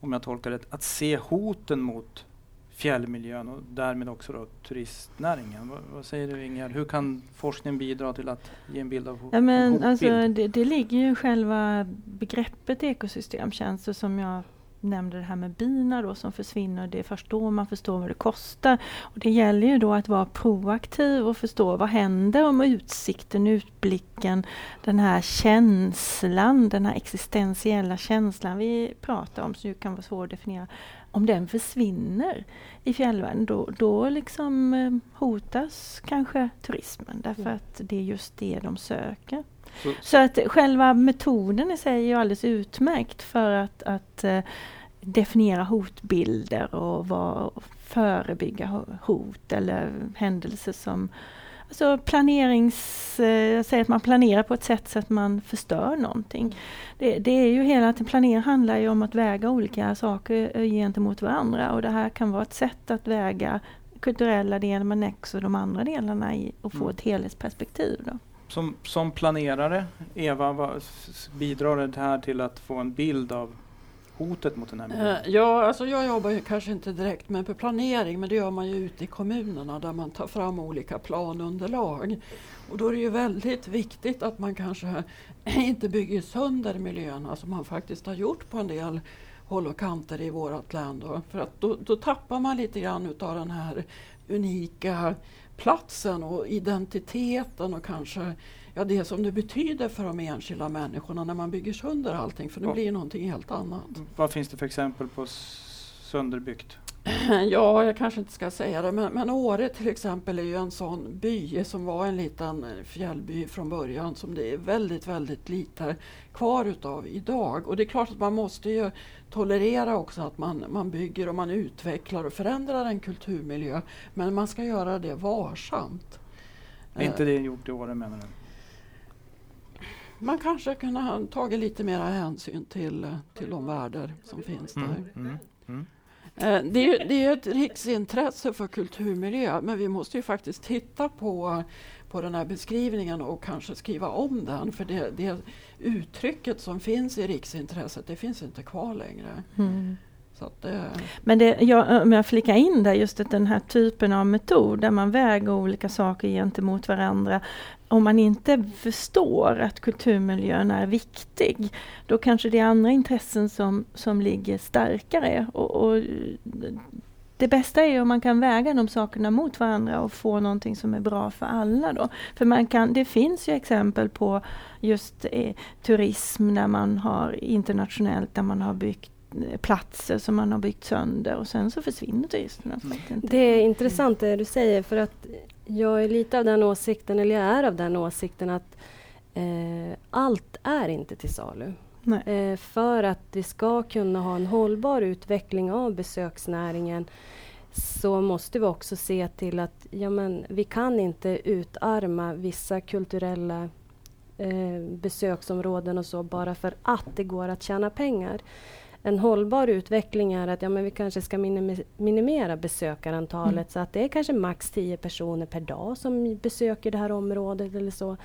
om jag tolkar det att se hoten mot fjällmiljön och därmed också då turistnäringen. Vad, vad säger du Ingegerd? Hur kan forskningen bidra till att ge en bild av ja, men alltså, det, det ligger ju själva begreppet ekosystemtjänster som jag nämnde det här med bina då som försvinner. Det är först då man förstår vad det kostar. Och det gäller ju då att vara proaktiv och förstå vad händer om utsikten, utblicken, den här känslan, den här existentiella känslan vi pratar om som ju kan vara svår att definiera om den försvinner i fjällvärlden då, då liksom eh, hotas kanske turismen därför mm. att det är just det de söker. Så, så att själva metoden i sig är ju alldeles utmärkt för att, att uh, definiera hotbilder och var, förebygga hot eller händelser som Alltså planerings, eh, säg att man planerar på ett sätt så att man förstör någonting. Det, det är ju hela tiden, planering handlar ju om att väga olika saker eh, gentemot varandra och det här kan vara ett sätt att väga kulturella delen men också de andra delarna i, och få mm. ett helhetsperspektiv. Då. Som, som planerare, Eva, vad, bidrar det här till att få en bild av hotet mot den här miljön? Eh, ja, alltså jag jobbar ju kanske inte direkt med planering men det gör man ju ute i kommunerna där man tar fram olika planunderlag. Och då är det ju väldigt viktigt att man kanske inte bygger sönder miljöerna alltså som man faktiskt har gjort på en del håll och kanter i vårt län. Då. För att då, då tappar man lite grann utav den här unika platsen och identiteten och kanske ja, det som det betyder för de enskilda människorna när man bygger sönder allting för det Ja. blir någonting helt annat. Vad finns det för exempel på sönderbyggt? Ja, jag kanske inte ska säga det, men, men Åre till exempel är ju en sån by som var en liten eh, fjällby från början som det är väldigt, väldigt lite kvar utav idag. Och det är klart att man måste ju tolerera också att man, man bygger och man utvecklar och förändrar en kulturmiljö. Men man ska göra det varsamt. Är Eh, inte det gjort i Åre menar du? Man kanske kunde ha tagit lite mera hänsyn till, eh, till de värden som finns där. Mm, mm, mm. Eh, Det är, det är ju ett riksintresse för kulturmiljö men vi måste ju faktiskt titta på, på den här beskrivningen och kanske skriva om den för det, det uttrycket som finns i riksintresset det finns inte kvar längre. Mm. Så att det, Men det, jag, om jag flikar in där, just att den här typen av metod där man väger olika saker gentemot varandra. Om man inte förstår att kulturmiljön är viktig, då kanske det är andra intressen som, som ligger starkare. Och, och det bästa är om man kan väga de sakerna mot varandra och få någonting som är bra för alla. Då. För man kan, det finns ju exempel på just eh, turism där man har internationellt, där man har byggt eh, platser som man har byggt sönder och sen så försvinner turisterna. inte- Det är intressant det du säger för att jag är lite av den åsikten, eller jag är av den åsikten att eh, allt är inte till salu. Eh, för att vi ska kunna ha en hållbar utveckling av besöksnäringen så måste vi också se till att ja, men, vi kan inte utarma vissa kulturella eh, besöksområden och så bara för att det går att tjäna pengar. En hållbar utveckling är att ja, men vi kanske ska minimera besökarantalet Mm. så att det är kanske max 10 personer per dag som besöker det här området eller så.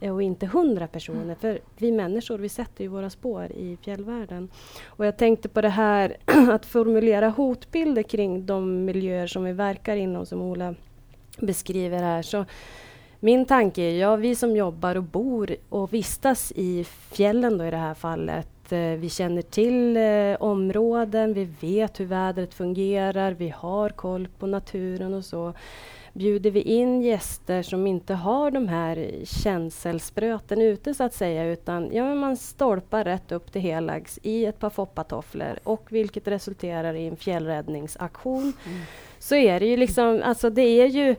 Eh, Och inte 100 personer, för vi människor vi sätter ju våra spår i fjällvärlden. Och jag tänkte på det här att formulera hotbilder kring de miljöer som vi verkar inom, som Ola beskriver här. Så min tanke är, ja, vi som jobbar och bor och vistas i fjällen då i det här fallet. Eh, Vi känner till eh, områden, vi vet hur vädret fungerar, vi har koll på naturen och så. Bjuder vi in gäster som inte har de här känselspröten ute så att säga utan ja, man stolpar rätt upp till helags i ett par foppatofflor och vilket resulterar i en fjällräddningsaktion så är det ju liksom, alltså det är ju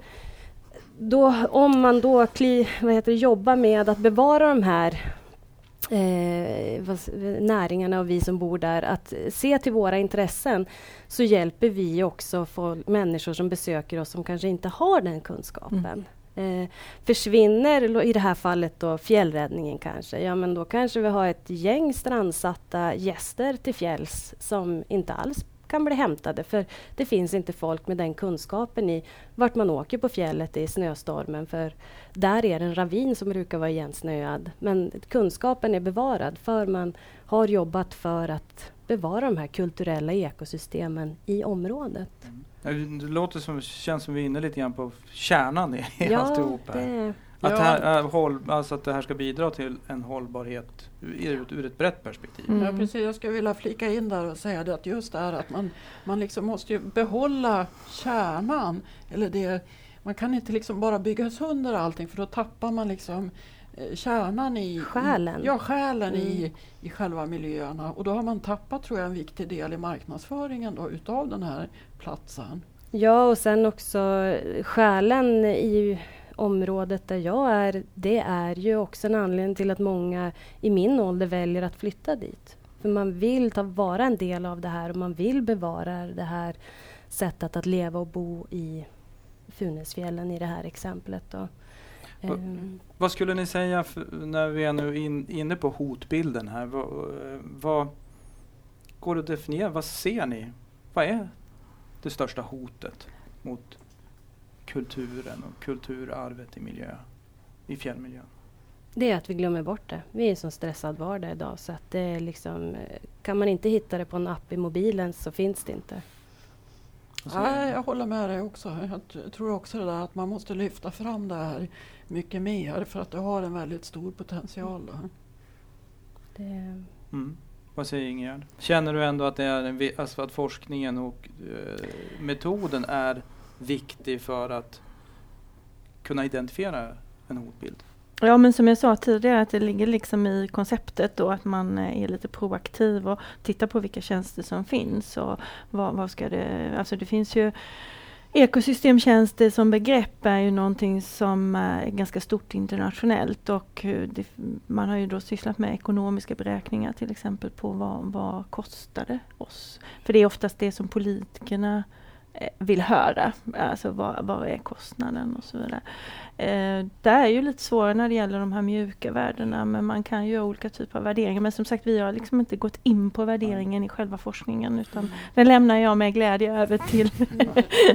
då, om man då kli, vad heter det, jobbar med att bevara de här eh, vad näringarna och vi som bor där, att se till våra intressen så hjälper vi också folk, människor som besöker oss som kanske inte har den kunskapen. Eh, försvinner, i det här fallet då fjällräddningen kanske, ja men då kanske vi har ett gäng strandsatta gäster till fjälls som inte alls kan bli hämtade för det finns inte folk med den kunskapen i vart man åker på fjället i snöstormen för där är det en ravin som brukar vara igensnöad. Men kunskapen är bevarad för man har jobbat för att bevara de här kulturella ekosystemen i området. Ja, Det låter som, känns som vi är inne lite grann på kärnan i Ja, alltihop här. det, Att, Ja. här, äh, håll, alltså att det här ska bidra till en hållbarhet ur, ur ett brett perspektiv. Mm. Ja, precis. Jag skulle vilja flika in där och säga det att just det här att man, man liksom måste ju behålla kärnan. Eller det, man kan inte liksom bara bygga sönder allting för då tappar man liksom eh, kärnan i Själen. I, ja, själen Mm. i, i själva miljöerna. Och då har man tappat tror jag en viktig del i marknadsföringen då, utav den här platsen. Ja, och sen också själen i området där jag är, det är ju också en anledning till att många i min ålder väljer att flytta dit. För man vill ta vara en del av det här och man vill bevara det här sättet att leva och bo i Funäsfjällen i det här exemplet. Då. Va- Ehm, Vad skulle ni säga för, när vi är nu in, inne på hotbilden här? Vad, vad går det att definiera? Vad ser ni? Vad är det största hotet mot kulturen och kulturarvet i miljö, i fjällmiljön? Det är att vi glömmer bort det. Vi är en så stressad vardag idag så att det är liksom kan man inte hitta det på en app i mobilen så finns det inte. Nej, jag håller med dig också. Jag tror också det där att man måste lyfta fram det här mycket mer för att det har en väldigt stor potential. Det... Mm. Vad säger Ingegerd? Känner du ändå att, det är en, alltså att forskningen och eh, metoden är viktig för att kunna identifiera en hotbild? Ja men som jag sa tidigare att det ligger liksom i konceptet då att man eh, är lite proaktiv och tittar på vilka tjänster som finns och vad, vad ska det, alltså det finns ju Ekosystemtjänster som begrepp är ju någonting som eh, är ganska stort internationellt och eh, det, man har ju då sysslat med ekonomiska beräkningar till exempel på vad, vad kostar det oss? För det är oftast det som politikerna vill höra, alltså vad, vad är kostnaden och så vidare. Eh, det är ju lite svårare när det gäller de här mjuka värdena men man kan göra olika typer av värderingar. Men som sagt vi har liksom inte gått in på värderingen i själva forskningen utan den lämnar jag med glädje över till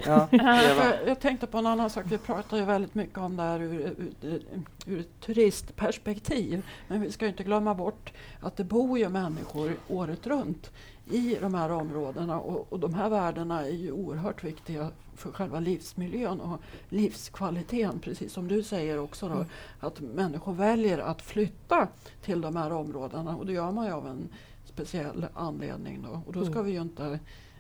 ja, jag, jag tänkte på en annan sak. Vi pratar ju väldigt mycket om det här ur, ur, ur ett turistperspektiv. Men vi ska inte glömma bort att det bor ju människor året runt i de här områdena och, och de här värdena är ju oerhört viktiga för själva livsmiljön och livskvaliteten. Precis som du säger också då, mm. att människor väljer att flytta till de här områdena och det gör man ju av en speciell anledning. Då. Och då ska mm. vi ju inte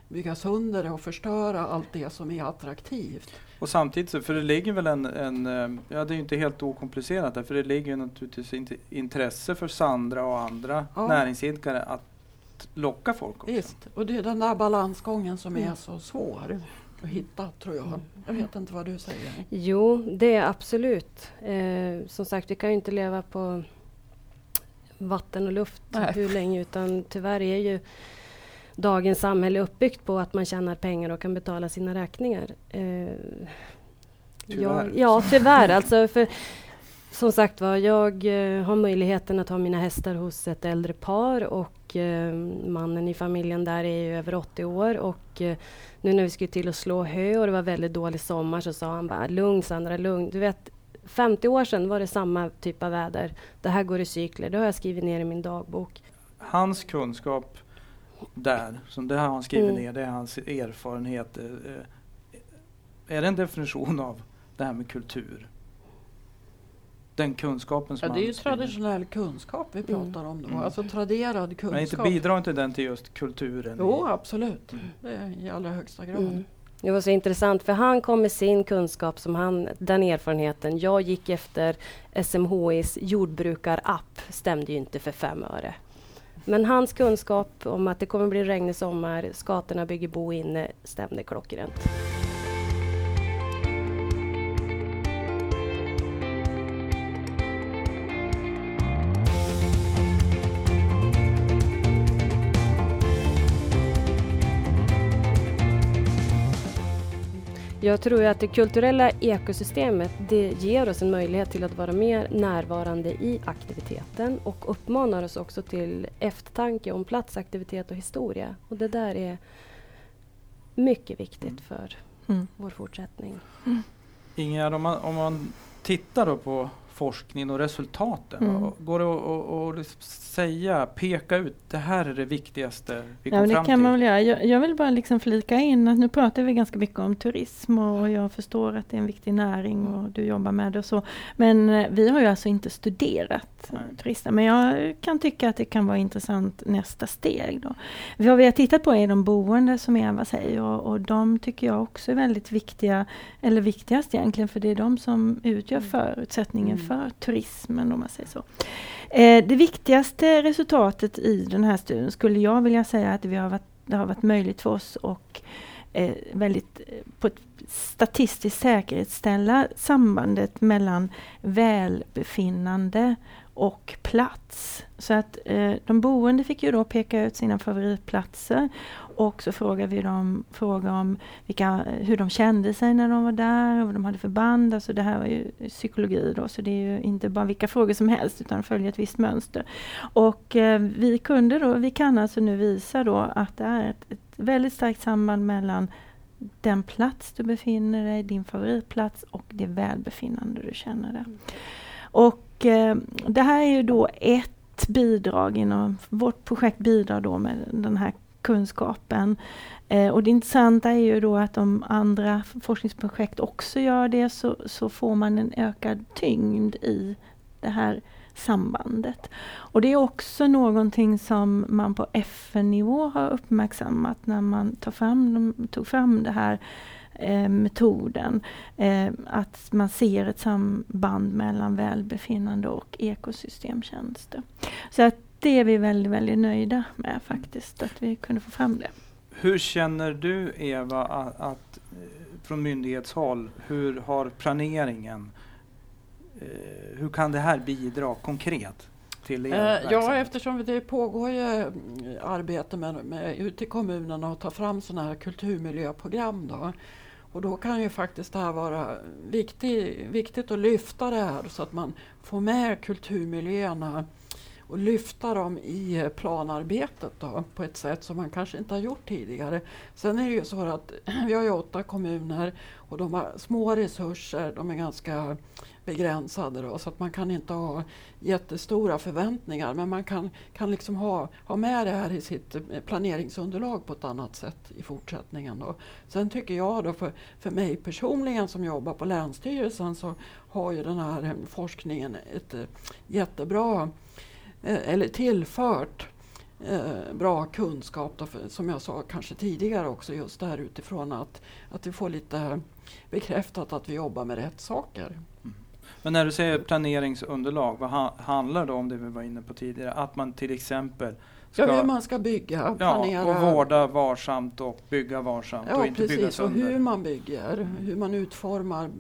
bygga sönder det och förstöra allt det som är attraktivt. Och samtidigt, för det ligger väl en, en eh, ja det är inte helt okomplicerat där, för det ligger naturligtvis intresse för Sandra och andra ja. näringsidkare att locka folk också. Visst, och det är den där balansgången som mm. är så svår att hitta tror jag. Jag vet inte vad du säger. Jo, det är absolut. Eh, som sagt, vi kan ju inte leva på vatten och luft Nej. hur länge utan tyvärr är ju dagens samhälle uppbyggt på att man tjänar pengar och kan betala sina räkningar. Eh, tyvärr. Jag, ja, tyvärr. alltså för, som sagt var, jag eh, har möjligheten att ha mina hästar hos ett äldre par och eh, mannen i familjen där är över 80 år och eh, nu när vi skulle till att slå hö och det var väldigt dålig sommar så sa han bara lugn Sandra, lugn. Du vet 50 år sedan var det samma typ av väder. Det här går i cykler. Det har jag skrivit ner i min dagbok. Hans kunskap där, som det har han skrivit mm. ner, det är hans erfarenhet. Är det en definition av det här med kultur? Den kunskapen som ja, Det är ju traditionell kunskap vi mm. pratar mm. om då, mm. alltså traderad kunskap. Men inte bidrar inte den till just kulturen? Jo, absolut. Mm. I allra högsta grad. Mm. Det var så intressant för han kom med sin kunskap, som han, den erfarenheten. Jag gick efter SMHIs jordbrukarapp, stämde ju inte för fem öre. Men hans kunskap om att det kommer bli regnig sommar, skatorna bygger bo inne, stämde klockrent. Jag tror att det kulturella ekosystemet det ger oss en möjlighet till att vara mer närvarande i aktiviteten och uppmanar oss också till eftertanke om plats, aktivitet och historia. Och det där är mycket viktigt mm. för mm. vår fortsättning. Mm. Ingegärd, om man, om man tittar då på forskningen och resultaten? Mm. Går det att, att, säga, peka ut, det här är det viktigaste vi kom ja, det fram kan till? Man väl göra. Jag, jag, vill bara liksom flika in att nu pratar vi ganska mycket om turism och jag förstår att det är en viktig näring och du jobbar med det och så. Men eh, vi har ju alltså inte studerat turismen. Men jag kan tycka att det kan vara intressant nästa steg. Då. Vad vi har tittat på är de boende som Eva säger och, och de tycker jag också är väldigt viktiga, eller viktigast egentligen för det är de som utgör mm. förutsättningen mm för turismen om man säger så. Eh, det viktigaste resultatet i den här studien skulle jag vilja säga att vi har varit, det har varit möjligt för oss och eh, väldigt eh, på ett statistiskt säkerhetsställa sambandet mellan välbefinnande och plats. Så att eh, de boende fick ju då peka ut sina favoritplatser och så frågade vi dem frågade om vilka, hur de kände sig när de var där, vad de hade för band. Alltså det här var ju psykologi då, så det är ju inte bara vilka frågor som helst utan följer ett visst mönster. Och eh, vi kunde då, vi kan alltså nu visa då att det är ett, ett väldigt starkt samband mellan den plats du befinner dig, din favoritplats och det välbefinnande du känner där. Och eh, det här är ju då ett bidrag inom vårt projekt bidrar då med den här kunskapen. Eh, och det intressanta är ju då att om andra forskningsprojekt också gör det så, så får man en ökad tyngd i det här sambandet. Och det är också någonting som man på FN-nivå har uppmärksammat när man tar fram, tog fram det här eh, metoden. Eh, att man ser ett samband mellan välbefinnande och ekosystemtjänster. Så att det är vi väldigt, väldigt nöjda med faktiskt, att vi kunde få fram det. Hur känner du Eva att, att eh, från myndighetshåll, hur har planeringen, eh, hur kan det här bidra konkret? Till er eh, ja, eftersom det pågår ju mm, arbete med, med, ute i kommunerna att ta fram sådana här kulturmiljöprogram. Då. Och då kan ju faktiskt det här vara viktig, viktigt att lyfta det här så att man får med kulturmiljöerna och lyfta dem i eh, planarbetet då, på ett sätt som man kanske inte har gjort tidigare. Sen är det ju så att vi har ju åtta kommuner och de har små resurser, de är ganska begränsade då, så att man kan inte ha jättestora förväntningar men man kan, kan liksom ha, ha med det här i sitt eh, planeringsunderlag på ett annat sätt i fortsättningen. Då. Sen tycker jag då för, för mig personligen som jobbar på Länsstyrelsen så har ju den här eh, forskningen ett jättebra Eh, eller tillfört eh, bra kunskap, då, för, som jag sa kanske tidigare också, just där utifrån att, att vi får lite bekräftat att vi jobbar med rätt saker. Mm. Men när du säger planeringsunderlag, vad ha, handlar det om det vi var inne på tidigare? Att man till exempel Ska, ja, hur man ska bygga, planera. Ja, och vårda varsamt och bygga varsamt ja, och inte precis, bygga sönder. och hur man bygger, hur man utformar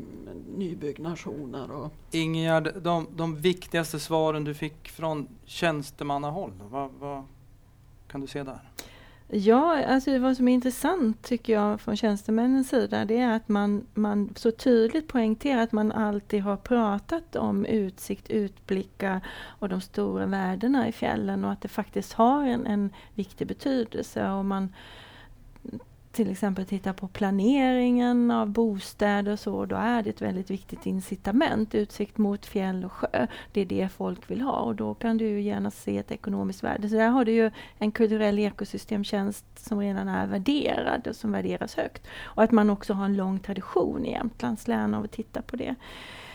nybyggnationer. Och Ingegärd, de, de viktigaste svaren du fick från tjänstemannahåll, vad, vad kan du se där? Ja, alltså vad som är intressant tycker jag från tjänstemännens sida det är att man, man så tydligt poängterar att man alltid har pratat om utsikt, utblickar och de stora värdena i fjällen och att det faktiskt har en, en viktig betydelse. Och man till exempel titta på planeringen av bostäder och så, då är det ett väldigt viktigt incitament, utsikt mot fjäll och sjö. Det är det folk vill ha och då kan du ju gärna se ett ekonomiskt värde. Så där har du ju en kulturell ekosystemtjänst som redan är värderad och som värderas högt. Och att man också har en lång tradition i Jämtlands län av att titta på det.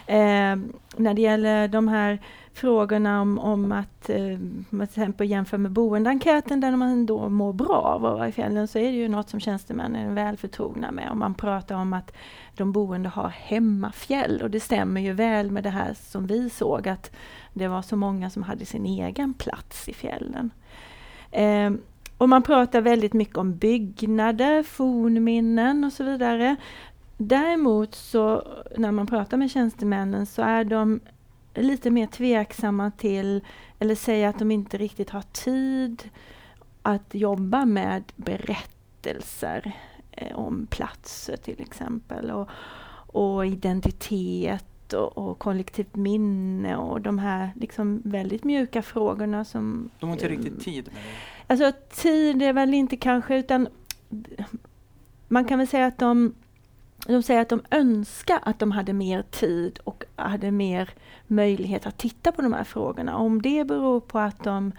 Eh, när det gäller de här frågorna om, om att eh, till exempel jämföra med boendeenkäten där man då mår bra av att vara i fjällen så är det ju något som tjänstemännen är väl förtrogna med. Om man pratar om att de boende har hemmafjäll och det stämmer ju väl med det här som vi såg att det var så många som hade sin egen plats i fjällen. Eh, och man pratar väldigt mycket om byggnader, fornminnen och så vidare. Däremot så när man pratar med tjänstemännen så är de lite mer tveksamma till eller säger att de inte riktigt har tid att jobba med berättelser eh, om platser till exempel och, och identitet och, och, kollektivt minne och de här liksom väldigt mjuka frågorna som... De har inte riktigt eh, tid med det? Alltså tid är väl inte kanske utan man kan väl säga att de de säger att de önskar att de hade mer tid och hade mer möjlighet att titta på de här frågorna. Om det beror på att de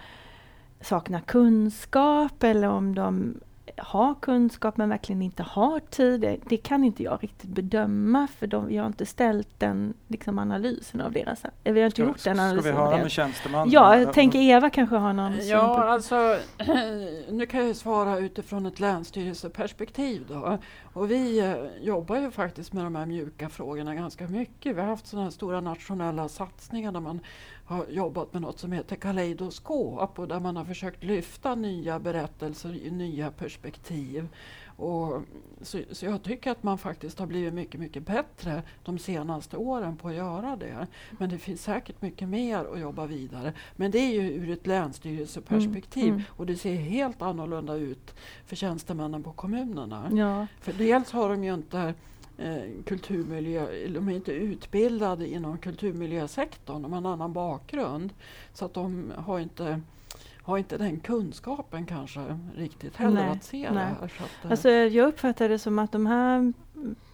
saknar kunskap eller om de har kunskap men verkligen inte har tid, det, det kan inte jag riktigt bedöma för de, jag har inte ställt den liksom, analysen av deras... Vi har inte ska, gjort den analysen. Ska vi höra med tjänstemannen? Ja, jag tänker Eva kanske har någon Ja, synpunkt. alltså nu kan jag svara utifrån ett länsstyrelseperspektiv då. Och vi eh, jobbar ju faktiskt med de här mjuka frågorna ganska mycket. Vi har haft sådana här stora nationella satsningar där man har jobbat med något som heter kaleidoskop och där man har försökt lyfta nya berättelser, nya perspektiv. Och så, så, jag tycker att man faktiskt har blivit mycket, mycket bättre de senaste åren på att göra det. Men det finns säkert mycket mer att jobba vidare. Men det är ju ur ett länsstyrelseperspektiv mm, mm. och det ser helt annorlunda ut för tjänstemännen på kommunerna. Ja. För dels har de ju inte eh, kulturmiljö, de är inte utbildade inom kulturmiljösektorn, de har en annan bakgrund. Så att de har inte har inte den kunskapen kanske riktigt heller nej, att se nej. det här. Att, alltså, jag uppfattar det som att de här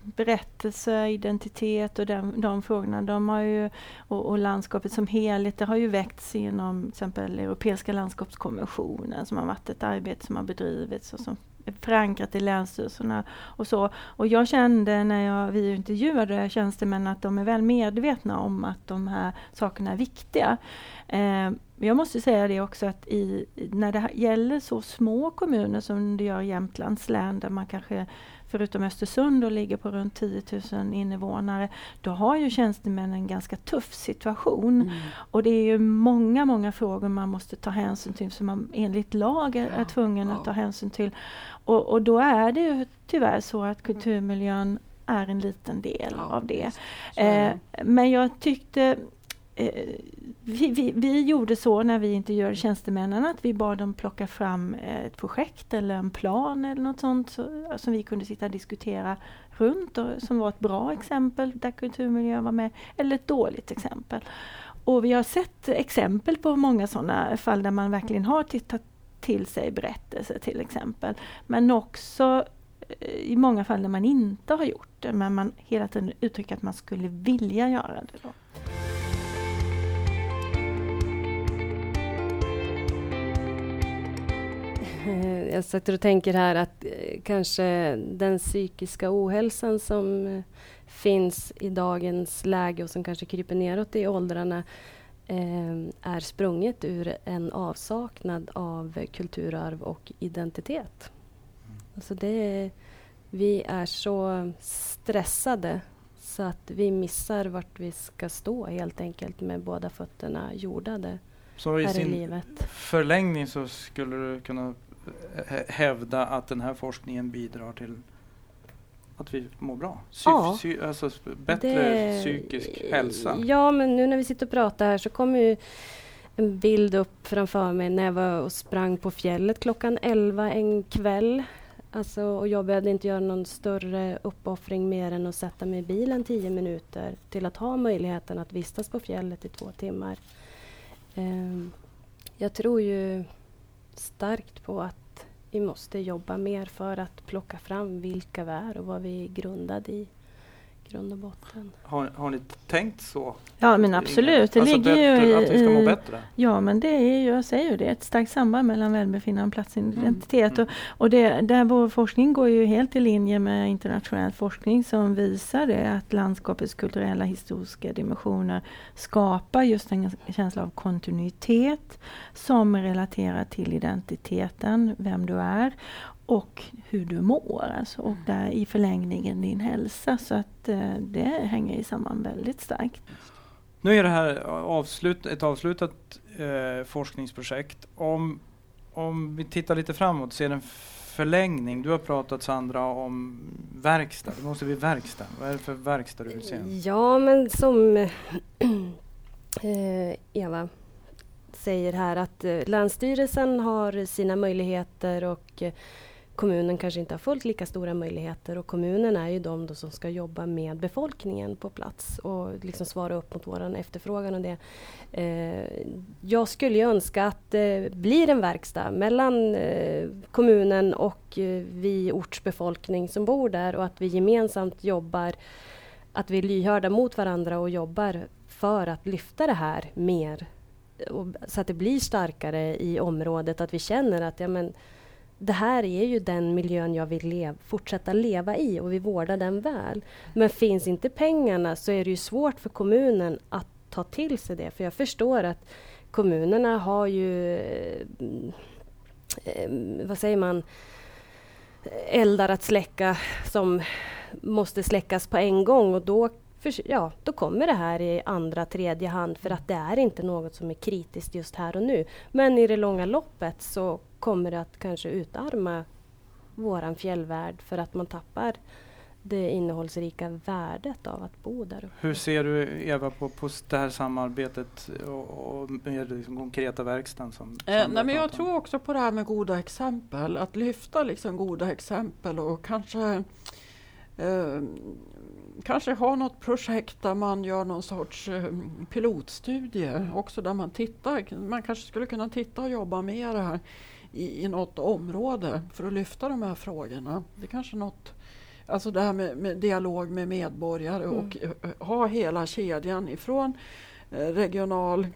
berättelse, identitet och den, de frågorna. De har ju, och, och, landskapet som helhet, det har ju väckts genom till exempel Europeiska landskapskonventionen som har varit ett arbete som har bedrivits och som förankrat i länsstyrelserna och så. Och jag kände när jag, vi intervjuade tjänstemän att de är väl medvetna om att de här sakerna är viktiga. Eh, jag måste säga det också att i, när det gäller så små kommuner som det gör i Jämtlands län där man kanske förutom Östersund och ligger på runt 10 000 invånare, då har ju tjänstemännen en ganska tuff situation. Mm. Och det är ju många, många frågor man måste ta hänsyn till som man enligt lag är, är tvungen ja. att ta hänsyn till. Och, och då är det ju tyvärr så att kulturmiljön är en liten del ja, av det. Eh, men jag tyckte Eh, vi, vi, vi, gjorde så när vi intervjuade tjänstemännen att vi bad dem plocka fram eh, ett projekt eller en plan eller något sånt så, eh, som vi kunde sitta och diskutera runt och som var ett bra exempel där kulturmiljön var med eller ett dåligt exempel. Och vi har sett exempel på många sådana fall där man verkligen har tittat till sig berättelser till exempel. Men också i många fall där man inte har gjort det men man hela tiden uttrycker att man skulle vilja göra det. Då. Jag sitter och tänker här att eh, kanske den psykiska ohälsan som eh, finns i dagens läge och som kanske kryper neråt i åldrarna eh, är sprunget ur en avsaknad av kulturarv och identitet. Mm. Alltså det, vi är så stressade så att vi missar vart vi ska stå helt enkelt med båda fötterna jordade. Så i sin i förlängning så skulle du kunna hävda att den här forskningen bidrar till att vi mår bra? Psy ja, psy alltså bättre det, psykisk hälsa? Ja, men nu när vi sitter och pratar här så kommer ju en bild upp framför mig när jag var och sprang på fjället klockan 11 en kväll. Alltså, och jag behövde inte göra någon större uppoffring mer än att sätta mig i bilen 10 minuter till att ha möjligheten att vistas på fjället i två timmar. Um, jag tror ju starkt på att vi måste jobba mer för att plocka fram vilka vi är och vad vi är grundade i grund och botten. Har, har ni tänkt så? Ja men absolut. Det alltså ligger bättre, ju i, att vi ska må bättre? Ja men det är ju, jag säger ju det, ett starkt samband mellan välbefinnande och platsidentitet. Mm. Och, och det, där vår forskning går ju helt i linje med internationell forskning som visar det att landskapets kulturella historiska dimensioner skapar just en känsla av kontinuitet som är relaterad till identiteten, vem du är och hur du mår. Alltså, och mm. där i förlängningen din hälsa. Så att eh, det hänger i samman väldigt starkt. Nu är det här avslut, ett avslutat eh, forskningsprojekt. Om, om vi tittar lite framåt, ser en förlängning. Du har pratat Sandra om verkstad. Det måste bli verkstad. Vad är det för verkstad du vill se? Ja, men som eh, Eva säger här att eh, Länsstyrelsen har sina möjligheter och eh, kommunen kanske inte har fullt lika stora möjligheter och kommunen är ju de som ska jobba med befolkningen på plats och liksom svara upp mot våran efterfrågan och det. Eh, jag skulle önska att det blir en verkstad mellan eh, kommunen och eh, vi ortsbefolkning som bor där och att vi gemensamt jobbar, att vi är lyhörda mot varandra och jobbar för att lyfta det här mer och, så att det blir starkare i området, att vi känner att ja, men, det här är ju den miljön jag vill lev fortsätta leva i och vi vårdar den väl. Men finns inte pengarna så är det ju svårt för kommunen att ta till sig det. För jag förstår att kommunerna har ju, eh, vad säger man, eldar att släcka som måste släckas på en gång och då för, ja, då kommer det här i andra, tredje hand för att det är inte något som är kritiskt just här och nu. Men i det långa loppet så kommer det att kanske utarma våran fjällvärld för att man tappar det innehållsrika värdet av att bo där uppe. Hur ser du Eva på, på det här samarbetet och, och med liksom konkreta verkstaden? Som, som eh, nej, men jag tror också på det här med goda exempel, att lyfta liksom goda exempel och kanske eh, kanske ha något projekt där man gör någon sorts eh, pilotstudie också där man tittar. Man kanske skulle kunna titta och jobba med det här i, i något område för att lyfta de här frågorna. Det är kanske något Alltså det här med, med dialog med medborgare Mm. och eh, ha hela kedjan ifrån eh, regional,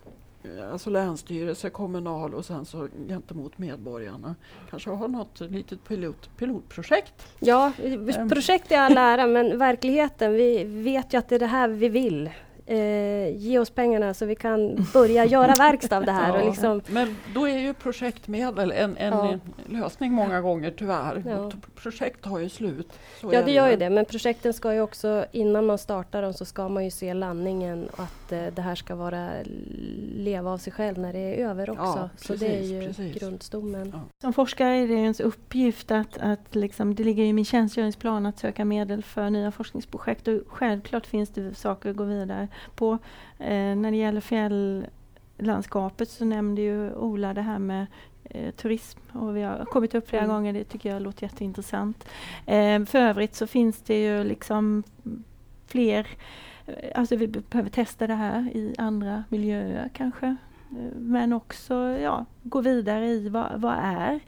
eh, alltså länsstyrelse, kommunal och sen så gentemot medborgarna. Kanske ha något litet pilot, pilotprojekt. Ja, Ehm. projekt är all ära men verkligheten, vi vet ju att det är det här vi vill. Eh, ge oss pengarna så vi kan börja göra verkstad av det här. Och Ja, liksom, Men då är ju projektmedel en, en Ja. lösning många gånger tyvärr. Ja. Och Projekt har ju slut. Så ja, det gör ju det. Men projekten ska ju också, innan man startar dem så ska man ju se landningen och att eh, det här ska vara leva av sig själv när det är över också. Ja, så det är precis, ju precis. grundstommen. Ja. Som forskare är det ens uppgift att, att liksom, det ligger i min tjänstgöringsplan att söka medel för nya forskningsprojekt och självklart finns det saker att gå vidare på. Eh, när det gäller fjälllandskapet så nämnde ju Ola det här med eh, turism och vi har kommit upp flera Mm. gånger, det tycker jag låter jätteintressant. Eh, för övrigt så finns det ju liksom fler, eh, alltså vi behöver testa det här i andra miljöer kanske. Men också ja, gå vidare i vad, vad är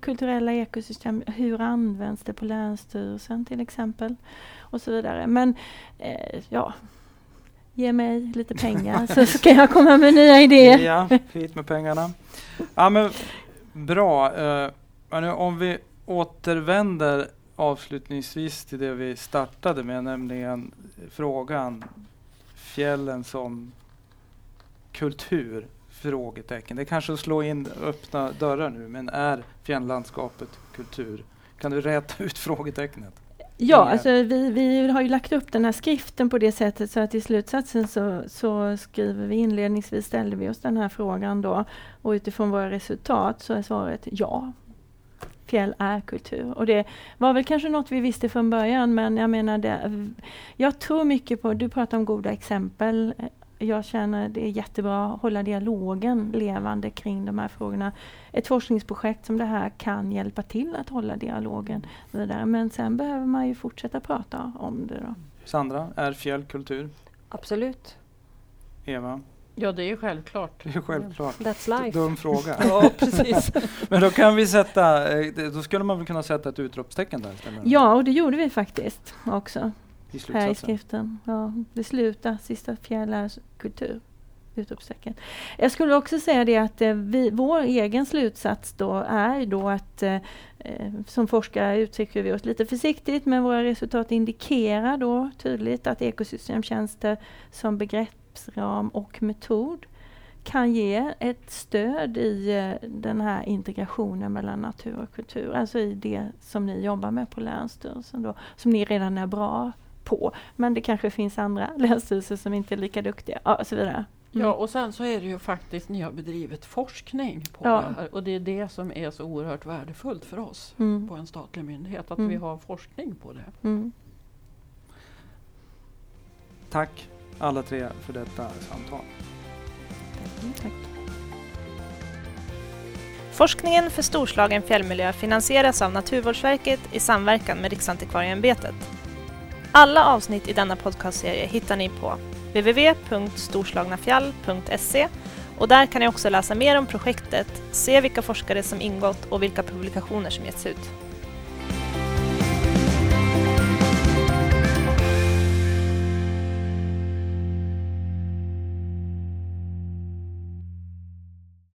kulturella ekosystem, hur används det på Länsstyrelsen till exempel och så vidare. Men eh, ja, ge mig lite pengar så ska jag komma med nya idéer. Ja, hit med pengarna. Ja, men bra. Uh, men om vi återvänder avslutningsvis till det vi startade med, nämligen frågan fjällen som kultur? Frågetecken. Det är kanske att slå in öppna dörrar nu, men är fjälllandskapet kultur? Kan du räta ut frågetecknet? Ja, Inga- alltså vi, vi har ju lagt upp den här skriften på det sättet så att i slutsatsen så, så skriver vi inledningsvis ställde vi oss den här frågan då och utifrån våra resultat så är svaret ja. Fjäll är kultur och det var väl kanske något vi visste från början men jag menar det, jag tror mycket på, du pratar om goda exempel. Jag känner det är jättebra att hålla dialogen levande kring de här frågorna. Ett forskningsprojekt som det här kan hjälpa till att hålla dialogen vidare. Men sen behöver man ju fortsätta prata om det. Då. Sandra, är fjäll kultur? Absolut. Eva? Ja, det är självklart. Det är självklart. That's life. Dum fråga. Ja, precis. Men då kan vi sätta, eh, då skulle man väl kunna sätta ett utropstecken där istället? Ja, och det gjorde vi faktiskt också I här i skriften. Ja, besluta, sista fjäll är kultur. Utropstecken. Jag skulle också säga det att eh, vi, vår egen slutsats då är då att eh, eh, som forskare uttrycker vi oss lite försiktigt men våra resultat indikerar då tydligt att ekosystemtjänster som begreppsram och metod kan ge ett stöd i eh, den här integrationen mellan natur och kultur. Alltså i det som ni jobbar med på Länsstyrelsen då, som ni redan är bra på. Men det kanske finns andra länsstyrelser som inte är lika duktiga ja, och så vidare. Mm. Ja, och sen så är det ju faktiskt ni har bedrivit forskning på Ja. det här och det är det som är så oerhört värdefullt för oss Mm. på en statlig myndighet, att Mm. vi har forskning på det. Mm. Tack alla tre för detta samtal. Tack. Forskningen för Storslagen fjällmiljö finansieras av Naturvårdsverket i samverkan med Riksantikvarieämbetet. Alla avsnitt i denna podcastserie hittar ni på www.storslagnafjall.se och där kan ni också läsa mer om projektet, se vilka forskare som ingått och vilka publikationer som getts ut.